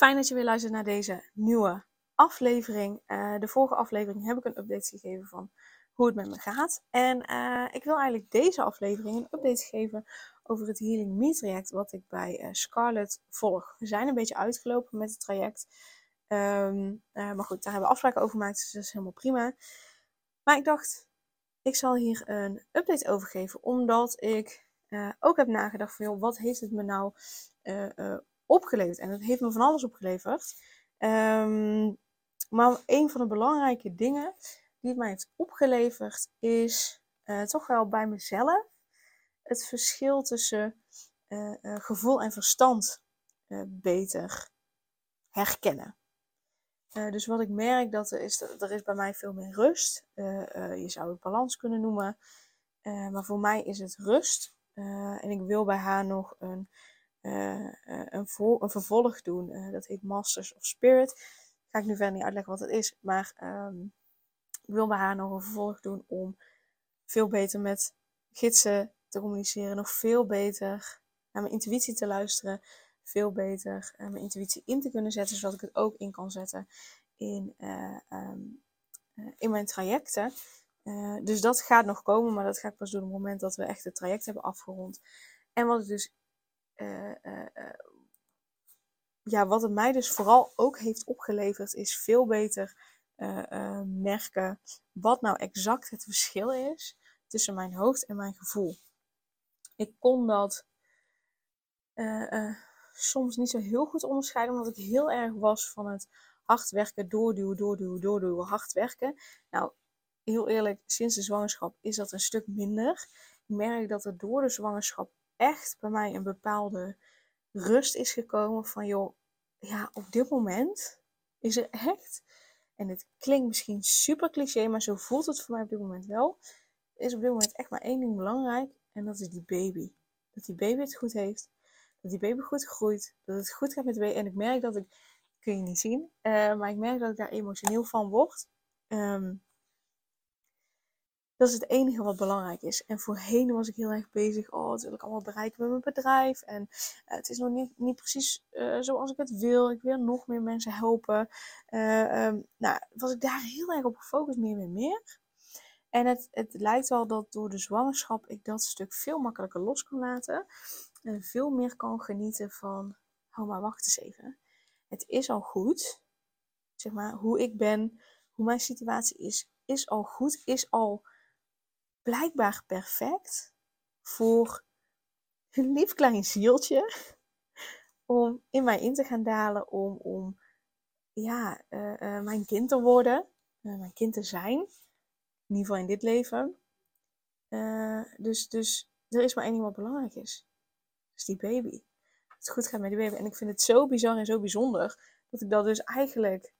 Fijn dat je weer luistert naar deze nieuwe aflevering. Uh, de vorige aflevering heb ik een update gegeven van hoe het met me gaat. En uh, ik wil eigenlijk deze aflevering een update geven over het Healing Me traject wat ik bij uh, Scarlett volg. We zijn een beetje uitgelopen met het traject. Um, maar goed, daar hebben we afspraken over gemaakt, dus dat is helemaal prima. Maar ik dacht, ik zal hier een update over geven, omdat ik ook heb nagedacht van, joh, wat heeft het me nou opgeleverd. En het heeft me van alles opgeleverd. Um, maar een van de belangrijke dingen die het mij heeft opgeleverd is uh, toch wel bij mezelf het verschil tussen uh, uh, gevoel en verstand beter herkennen. dus wat ik merk dat er is, er is bij mij veel meer rust. je zou het balans kunnen noemen. maar voor mij is het rust. en ik wil bij haar nog een een, een, vervolg doen. Uh, dat heet Masters of Spirit. Ga ik nu verder niet uitleggen wat het is. Maar um, ik wil bij haar nog een vervolg doen om veel beter met gidsen te communiceren. Nog veel beter naar mijn intuïtie te luisteren. Veel beter mijn intuïtie in te kunnen zetten. Zodat ik het ook in kan zetten in, um, in mijn trajecten. dus dat gaat nog komen. Maar dat ga ik pas doen op het moment dat we echt het traject hebben afgerond. En wat ik dus uh, uh, ja, wat het mij dus vooral ook heeft opgeleverd, is veel beter merken wat nou exact het verschil is tussen mijn hoofd en mijn gevoel. Ik kon dat soms niet zo heel goed onderscheiden, omdat ik heel erg was van het hard werken, doorduwen, doorduwen, doorduwen, hard werken. Nou, heel eerlijk, sinds de zwangerschap is dat een stuk minder. Ik merk dat er door de zwangerschap echt bij mij een bepaalde rust is gekomen van joh, ja, op dit moment is er echt, en het klinkt misschien super cliché, maar zo voelt het voor mij op dit moment wel, is op dit moment echt maar één ding belangrijk en dat is die baby. Dat die baby het goed heeft, dat die baby goed groeit, dat het goed gaat met de baby. En ik merk dat ik, kun je niet zien, uh, maar ik merk dat ik daar emotioneel van word. Um, dat is het enige wat belangrijk is. En voorheen was ik heel erg bezig. Oh, dat wil ik allemaal bereiken met mijn bedrijf. En uh, het is nog niet, niet precies uh, zoals ik het wil. Ik wil nog meer mensen helpen. Uh, um, nou, was ik daar heel erg op gefocust, meer en meer. En het, het lijkt wel dat door de zwangerschap ik dat stuk veel makkelijker los kan laten. En veel meer kan genieten van, oh maar wacht eens even. Het is al goed. Zeg maar, hoe ik ben, hoe mijn situatie is, is al goed, is al blijkbaar perfect voor een lief klein zieltje. Om in mij in te gaan dalen, om, om ja, uh, uh, mijn kind te worden, uh, mijn kind te zijn. In ieder geval in dit leven. dus, dus er is maar één ding wat belangrijk is. Dat is die baby. Het goed gaat met die baby. En ik vind het zo bizar en zo bijzonder dat ik dat dus eigenlijk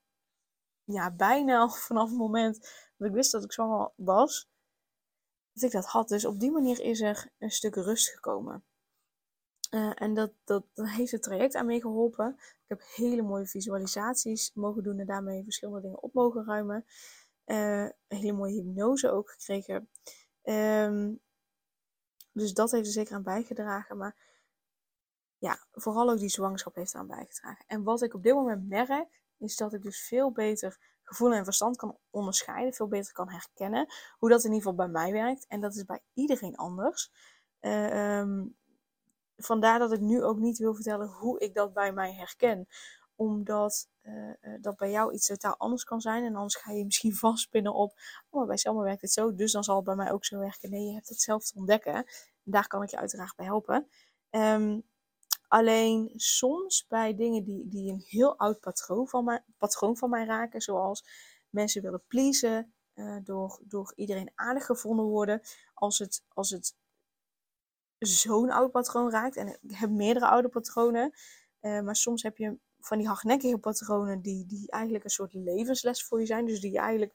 ja, bijna vanaf het moment dat ik wist dat ik zwanger was, dat ik dat had. Dus op die manier is er een stuk rust gekomen. Uh, en dat, dat, heeft het traject aan mee geholpen. Ik heb hele mooie visualisaties mogen doen en daarmee verschillende dingen op mogen ruimen. Een hele mooie hypnose ook gekregen. Um, dus dat heeft er zeker aan bijgedragen. Maar ja, vooral ook die zwangerschap heeft eraan bijgedragen. En wat ik op dit moment merk, is dat ik dus veel beter gevoel en verstand kan onderscheiden, veel beter kan herkennen. Hoe dat in ieder geval bij mij werkt. En dat is bij iedereen anders. Um, vandaar dat ik nu ook niet wil vertellen hoe ik dat bij mij herken. Omdat uh, dat bij jou iets totaal anders kan zijn. En anders ga je misschien vastpinnen op, oh, maar bij Selma werkt het zo, dus dan zal het bij mij ook zo werken. Nee, je hebt het zelf te ontdekken. daar kan ik je uiteraard bij helpen. Um, Alleen soms bij dingen die, die een heel oud patroon van, mij, patroon van mij raken, zoals mensen willen pleasen, uh, door, door iedereen aardig gevonden worden, als het, als het zo'n oud patroon raakt, en ik heb meerdere oude patronen, uh, maar soms heb je van die hardnekkige patronen die, die eigenlijk een soort levensles voor je zijn. Dus die je eigenlijk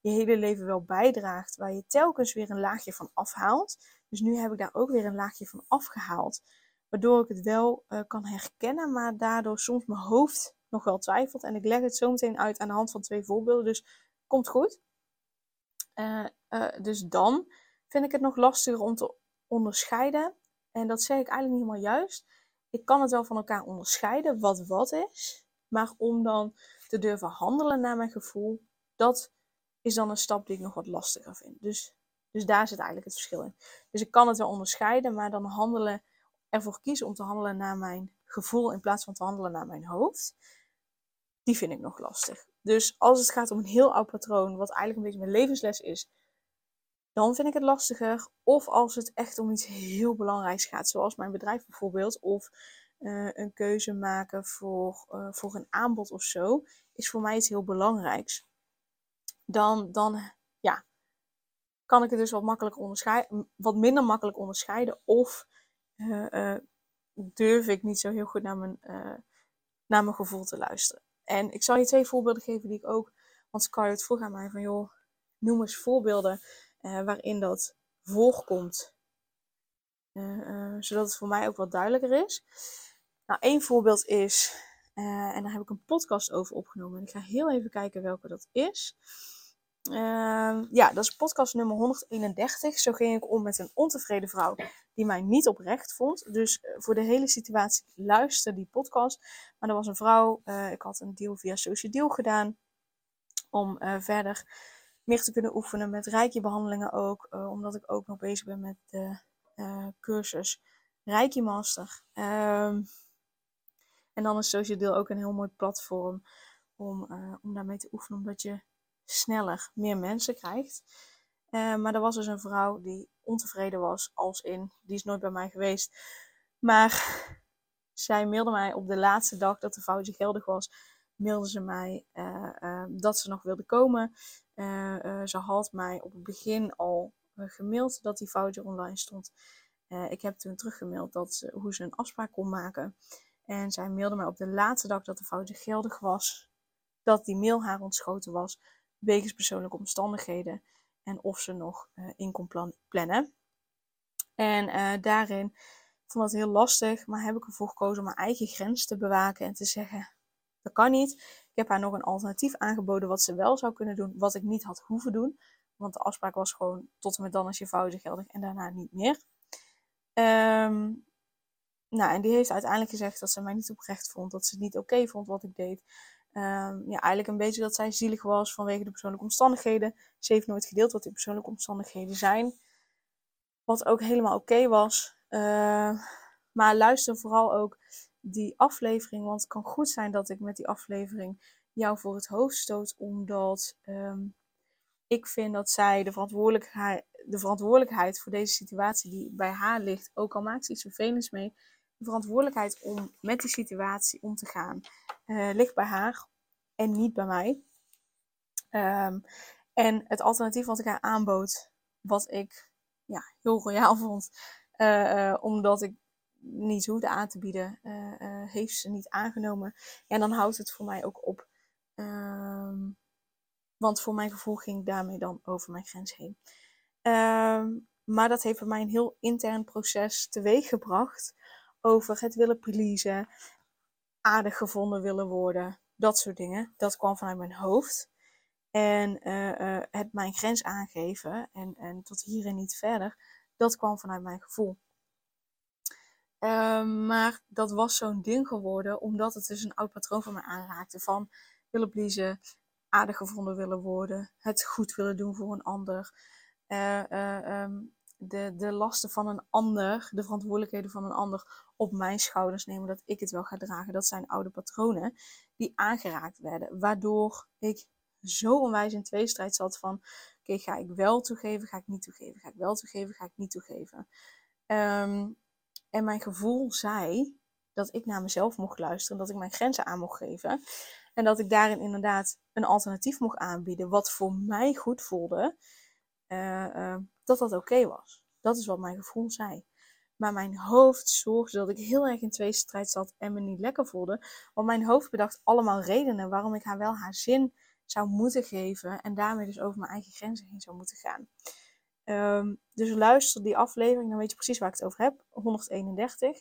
je hele leven wel bijdraagt. Waar je telkens weer een laagje van afhaalt. Dus nu heb ik daar ook weer een laagje van afgehaald. Waardoor ik het wel uh, kan herkennen, maar daardoor soms mijn hoofd nog wel twijfelt. En ik leg het zo meteen uit aan de hand van twee voorbeelden. Dus komt goed. Uh, uh, dus dan vind ik het nog lastiger om te onderscheiden. En dat zeg ik eigenlijk niet helemaal juist. Ik kan het wel van elkaar onderscheiden wat wat is. Maar om dan te durven handelen naar mijn gevoel, dat is dan een stap die ik nog wat lastiger vind. Dus, dus daar zit eigenlijk het verschil in. Dus ik kan het wel onderscheiden, maar dan handelen, ervoor kiezen om te handelen naar mijn gevoel in plaats van te handelen naar mijn hoofd, die vind ik nog lastig. Dus als het gaat om een heel oud patroon, wat eigenlijk een beetje mijn levensles is, dan vind ik het lastiger. Of als het echt om iets heel belangrijks gaat, zoals mijn bedrijf bijvoorbeeld, of uh, een keuze maken voor, uh, voor een aanbod of zo, is voor mij iets heel belangrijks. Dan, dan ja, kan ik het dus wat, makkelijk onderscheiden, wat minder makkelijk onderscheiden. Of uh, durf ik niet zo heel goed naar mijn, naar mijn gevoel te luisteren. En ik zal je twee voorbeelden geven die ik ook, want Scarlett vroeg aan mij van joh, noem eens voorbeelden waarin dat voorkomt. Zodat het voor mij ook wat duidelijker is. Nou, één voorbeeld is, en daar heb ik een podcast over opgenomen. En ik ga heel even kijken welke dat is. Ehm, ja, dat is podcast nummer 131. Zo ging ik om met een ontevreden vrouw die mij niet oprecht vond. Dus voor de hele situatie luister die podcast. Maar er was een vrouw, ik had een deal via Social Deal gedaan. Om verder meer te kunnen oefenen met Reiki-behandelingen ook. Omdat ik ook nog bezig ben met de cursus Reiki Master. Um, en dan is Social Deal ook een heel mooi platform om, om daarmee te oefenen. Omdat je sneller meer mensen krijgt. maar er was dus een vrouw die ontevreden was. Als in, die is nooit bij mij geweest. Maar zij mailde mij op de laatste dag dat de foutje geldig was. Mailde ze mij dat ze nog wilde komen. Ze had mij op het begin al gemaild dat die voucher online stond. ik heb toen teruggemaild dat ze, hoe ze een afspraak kon maken. En zij mailde mij op de laatste dag dat de voucher geldig was. Dat die mail haar ontschoten was. Wegens persoonlijke omstandigheden. En of ze nog in kon plan plannen. En daarin vond dat heel lastig. Maar heb ik ervoor gekozen om mijn eigen grens te bewaken. En te zeggen, dat kan niet. Ik heb haar nog een alternatief aangeboden wat ze wel zou kunnen doen, wat ik niet had hoeven doen. Want de afspraak was gewoon tot en met dan als je fouten geldig en daarna niet meer. Um, nou, en die heeft uiteindelijk gezegd dat ze mij niet oprecht vond, dat ze het niet oké vond wat ik deed. Um, ja, eigenlijk een beetje dat zij zielig was vanwege de persoonlijke omstandigheden. Ze heeft nooit gedeeld wat die persoonlijke omstandigheden zijn. Wat ook helemaal oké was. Uh, maar luister vooral ook die aflevering. Want het kan goed zijn dat ik met die aflevering jou voor het hoofd stoot. Omdat um, ik vind dat zij de verantwoordelijkheid, de verantwoordelijkheid voor deze situatie die bij haar ligt, ook al maakt ze iets vervelends mee, de verantwoordelijkheid om met die situatie om te gaan, uh, ligt bij haar en niet bij mij. Um, en het alternatief wat ik haar aanbood, wat ik ja, heel royaal vond, uh, uh, omdat ik niet hoefde aan te bieden, heeft ze niet aangenomen. En dan houdt het voor mij ook op. Um, want voor mijn gevoel ging ik daarmee dan over mijn grens heen. Um, maar dat heeft bij mij een heel intern proces teweeg gebracht. Over het willen pleasen, aardig gevonden willen worden, dat soort dingen. Dat kwam vanuit mijn hoofd. En uh, het mijn grens aangeven en, en tot hier en niet verder, dat kwam vanuit mijn gevoel. Um, maar dat was zo'n ding geworden, omdat het dus een oud patroon van me aanraakte. Van willen pleasen, aardig gevonden willen worden, het goed willen doen voor een ander. Uh, um, de, de lasten van een ander, de verantwoordelijkheden van een ander op mijn schouders nemen, dat ik het wel ga dragen. Dat zijn oude patronen die aangeraakt werden. Waardoor ik zo onwijs in tweestrijd zat van, oké, ga ik wel toegeven, ga ik niet toegeven, ga ik wel toegeven, ga ik niet toegeven. Um, en mijn gevoel zei dat ik naar mezelf mocht luisteren, dat ik mijn grenzen aan mocht geven. En dat ik daarin inderdaad een alternatief mocht aanbieden, wat voor mij goed voelde, uh, uh, dat dat oké was. Dat is wat mijn gevoel zei. Maar mijn hoofd zorgde dat ik heel erg in twee strijd zat en me niet lekker voelde. Want mijn hoofd bedacht allemaal redenen waarom ik haar wel haar zin zou moeten geven. En daarmee dus over mijn eigen grenzen heen zou moeten gaan. Um, dus luister die aflevering, dan weet je precies waar ik het over heb. 131.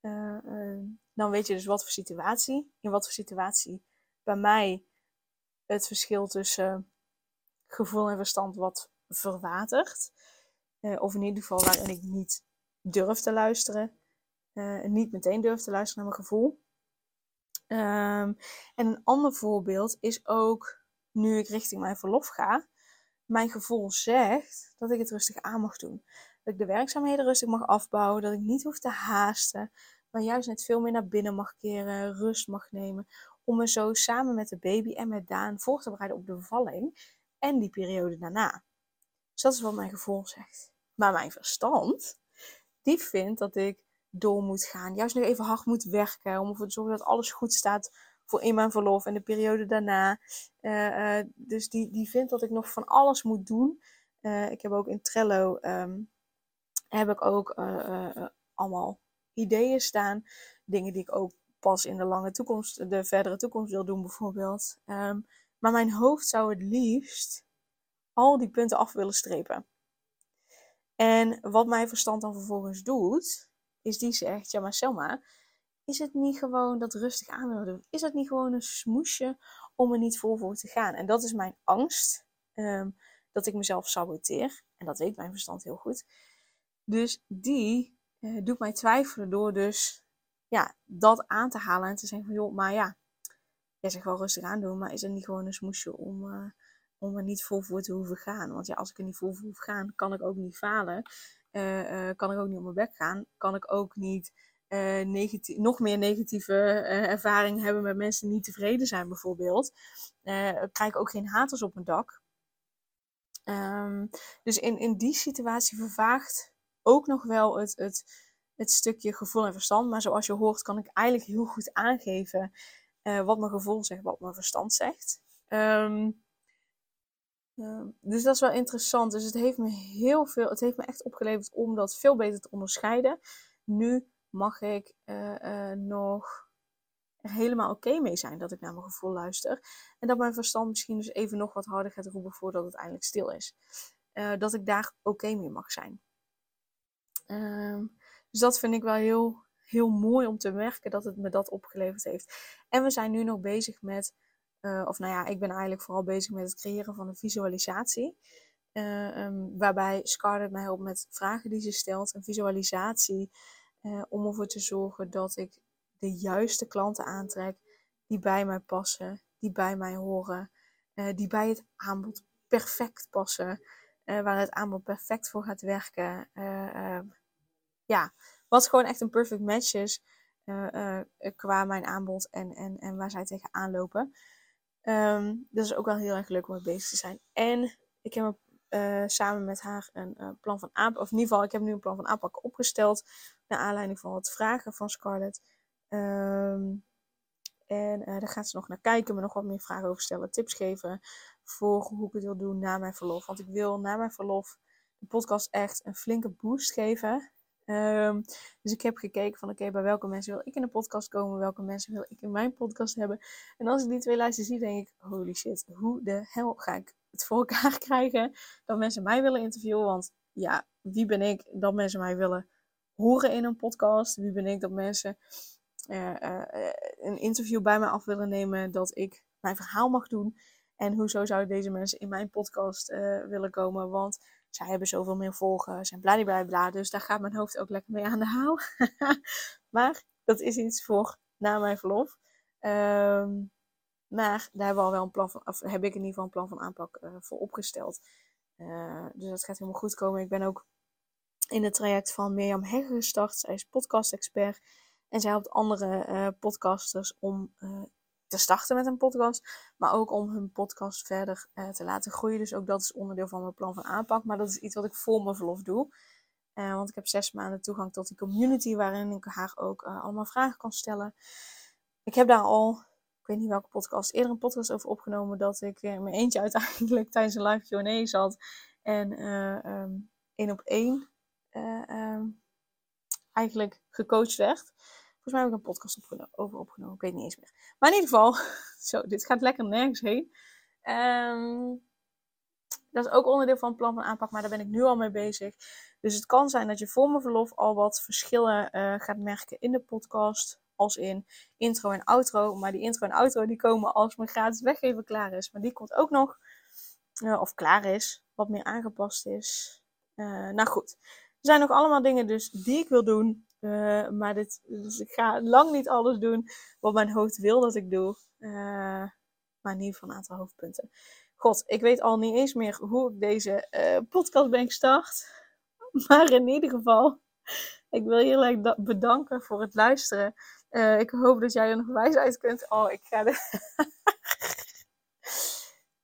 Uh, uh, dan weet je dus wat voor situatie. In wat voor situatie bij mij het verschil tussen gevoel en verstand wat verwatert. Uh, of in ieder geval waarin ik niet durf te luisteren. En niet meteen durf te luisteren naar mijn gevoel. Um, en een ander voorbeeld is ook nu ik richting mijn verlof ga. Mijn gevoel zegt dat ik het rustig aan mag doen. Dat ik de werkzaamheden rustig mag afbouwen. Dat ik niet hoef te haasten. Maar juist net veel meer naar binnen mag keren. Rust mag nemen. Om me zo samen met de baby en met Daan voor te bereiden op de bevalling. En die periode daarna. Dus dat is wat mijn gevoel zegt. Maar mijn verstand die vindt dat ik door moet gaan. Juist nog even hard moet werken om ervoor te zorgen dat alles goed staat voor in mijn verlof en de periode daarna. Uh, uh, dus die, die vindt dat ik nog van alles moet doen. Uh, ik heb ook in Trello um, heb ik ook allemaal ideeën staan. Dingen die ik ook pas in de lange toekomst, de verdere toekomst wil doen bijvoorbeeld. Um, maar mijn hoofd zou het liefst al die punten af willen strepen. En wat mijn verstand dan vervolgens doet, is die zegt: Ja, maar Selma, is het niet gewoon dat rustig aan willen doen? Is het niet gewoon een smoesje om er niet vol voor te gaan? En dat is mijn angst, um, dat ik mezelf saboteer. En dat weet mijn verstand heel goed. Dus die uh, doet mij twijfelen door dus ja, dat aan te halen en te zeggen van joh, maar ja, jij zegt wel rustig aan doen, maar is het niet gewoon een smoesje om, uh, om er niet vol voor te hoeven gaan? Want ja, als ik er niet vol voor hoef gaan, kan ik ook niet falen. Uh, kan ik ook niet op mijn bek gaan. Kan ik ook niet negatief, nog meer negatieve ervaringen hebben met mensen die niet tevreden zijn, bijvoorbeeld. krijg ik ook geen haters op mijn dak. Um, dus in, in die situatie vervaagt ook nog wel het, het, het stukje gevoel en verstand. Maar zoals je hoort, kan ik eigenlijk heel goed aangeven uh, wat mijn gevoel zegt, wat mijn verstand zegt. Um, uh, dus dat is wel interessant. Dus het heeft me heel veel, het heeft me echt opgeleverd om dat veel beter te onderscheiden. Nu mag ik uh, nog helemaal oké mee zijn dat ik naar mijn gevoel luister. En dat mijn verstand misschien dus even nog wat harder gaat roepen voordat het eindelijk stil is. dat ik daar oké mee mag zijn. Ehm, dus dat vind ik wel heel, heel mooi om te merken dat het me dat opgeleverd heeft. En we zijn nu nog bezig met, uh, of nou ja, ik ben eigenlijk vooral bezig met het creëren van een visualisatie. Uh, um, waarbij Scarlett mij helpt met vragen die ze stelt. Een visualisatie uh, om ervoor te zorgen dat ik de juiste klanten aantrek die bij mij passen, die bij mij horen, die bij het aanbod perfect passen, waar het aanbod perfect voor gaat werken ja, wat gewoon echt een perfect match is qua mijn aanbod en, en, en waar zij tegenaan lopen. Um, dat is ook wel heel erg leuk om mee bezig te zijn. En ik heb uh, samen met haar een plan van aanpak, of in ieder geval, ik heb nu een plan van aanpak opgesteld. Naar aanleiding van wat vragen van Scarlett. Um, en daar gaat ze nog naar kijken, me nog wat meer vragen over stellen, tips geven voor hoe ik het wil doen na mijn verlof. Want ik wil na mijn verlof de podcast echt een flinke boost geven. Um, dus ik heb gekeken van oké, bij welke mensen wil ik in de podcast komen, welke mensen wil ik in mijn podcast hebben. En als ik die twee lijsten zie, denk ik, holy shit, hoe de hel ga ik het voor elkaar krijgen dat mensen mij willen interviewen? Want ja, wie ben ik dat mensen mij willen horen in een podcast? Wie ben ik dat mensen uh, uh, een interview bij mij af willen nemen, dat ik mijn verhaal mag doen? En hoezo zouden deze mensen in mijn podcast uh, willen komen? Want zij hebben zoveel meer volgers zijn bla. Dus daar gaat mijn hoofd ook lekker mee aan de haal. maar dat is iets voor na mijn verlof. Um, maar daar hebben al wel een plan van, of heb ik in ieder geval een plan van aanpak uh, voor opgesteld. Uh, dus dat gaat helemaal goed komen. Ik ben ook in het traject van Mirjam Hegger gestart. Zij is podcast-expert. En zij helpt andere uh, podcasters om te starten met een podcast, maar ook om hun podcast verder uh, te laten groeien. Dus ook dat is onderdeel van mijn plan van aanpak. Maar dat is iets wat ik voor mijn verlof doe. Uh, want ik heb zes maanden toegang tot die community waarin ik haar ook uh, allemaal vragen kan stellen. Ik heb daar al, ik weet niet welke podcast, eerder een podcast over opgenomen dat ik in mijn eentje uiteindelijk tijdens een live Q&A zat. En um, één op één um, eigenlijk gecoacht werd. Volgens mij heb ik een podcast over opgenomen, ik weet niet eens meer. Maar in ieder geval, zo, dit gaat lekker nergens heen. Ehm, dat is ook onderdeel van het plan van aanpak, maar daar ben ik nu al mee bezig. Dus het kan zijn dat je voor mijn verlof al wat verschillen uh, gaat merken in de podcast. Als in intro en outro. Maar die intro en outro die komen als mijn gratis weggever klaar is. Maar die komt ook nog. Uh, of klaar is. Wat meer aangepast is. Uh, nou goed. Er zijn nog allemaal dingen dus die ik wil doen. Uh, maar dit, dus ik ga lang niet alles doen wat mijn hoofd wil dat ik doe. maar in ieder geval een aantal hoofdpunten. God, ik weet al niet eens meer hoe ik deze podcast ben gestart. Maar in ieder geval, ik wil je heel bedanken voor het luisteren. Uh, ik hoop dat jij er nog wijs uit kunt. Oh, ik ga de...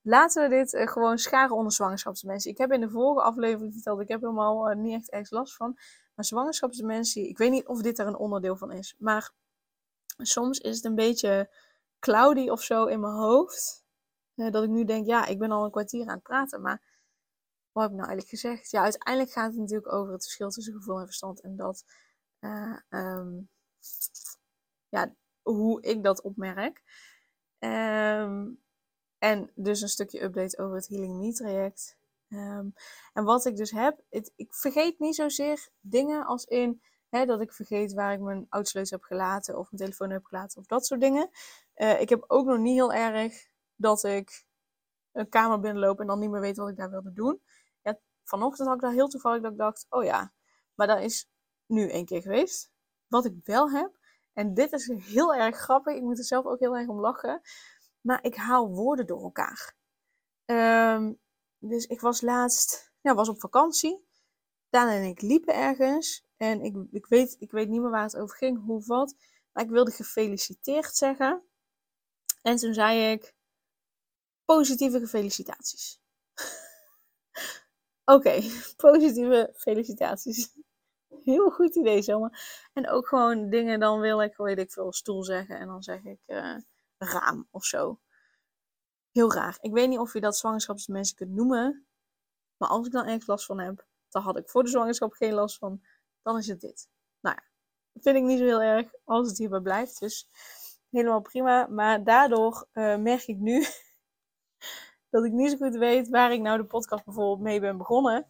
Laten we dit uh, gewoon scharen onder zwangerschapsdementie. Ik heb in de vorige aflevering verteld, ik heb helemaal uh, niet echt ergens last van. Maar zwangerschapsdementie, ik weet niet of dit er een onderdeel van is. Maar soms is het een beetje cloudy of zo in mijn hoofd. dat ik nu denk, ja, ik ben al een kwartier aan het praten. Maar wat heb ik nou eigenlijk gezegd? Ja, uiteindelijk gaat het natuurlijk over het verschil tussen gevoel en verstand. En dat... Um, ja, hoe ik dat opmerk. Ehm, en dus een stukje update over het Healing Me traject. Um, en wat ik dus heb, ik vergeet niet zozeer dingen als in hè, dat ik vergeet waar ik mijn oudsleutel heb gelaten of mijn telefoon heb gelaten of dat soort dingen. Uh, ik heb ook nog niet heel erg dat ik een kamer binnenloop en dan niet meer weet wat ik daar wilde doen. Ja, vanochtend had ik daar heel toevallig dat ik dacht, oh ja, maar dat is nu één keer geweest. Wat ik wel heb, en dit is heel erg grappig. Ik moet er zelf ook heel erg om lachen. Maar ik haal woorden door elkaar. Um, dus ik was laatst, ja, was op vakantie. Daan en ik liepen ergens. En ik, ik, weet, ik weet niet meer waar het over ging, hoe wat. Maar ik wilde gefeliciteerd zeggen. En toen zei ik, positieve gefelicitaties. Oké, positieve felicitaties heel goed idee zomaar. En ook gewoon dingen, dan wil ik, weet ik veel, stoel zeggen. En dan zeg ik uh, raam of zo. Heel raar. Ik weet niet of je dat zwangerschapsmensen kunt noemen. Maar als ik dan ergens last van heb, dan had ik voor de zwangerschap geen last van. Dan is het dit. Nou ja, vind ik niet zo heel erg als het hierbij blijft. Dus helemaal prima. Maar daardoor uh, merk ik nu dat ik niet zo goed weet waar ik nou de podcast bijvoorbeeld mee ben begonnen.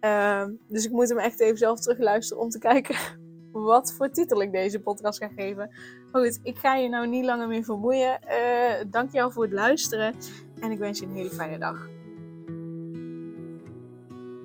Ehm, dus ik moet hem echt even zelf terugluisteren om te kijken wat voor titel ik deze podcast ga geven. Maar goed, ik ga je nou niet langer meer vermoeien. Uh, Dank jou voor het luisteren en ik wens je een hele fijne dag.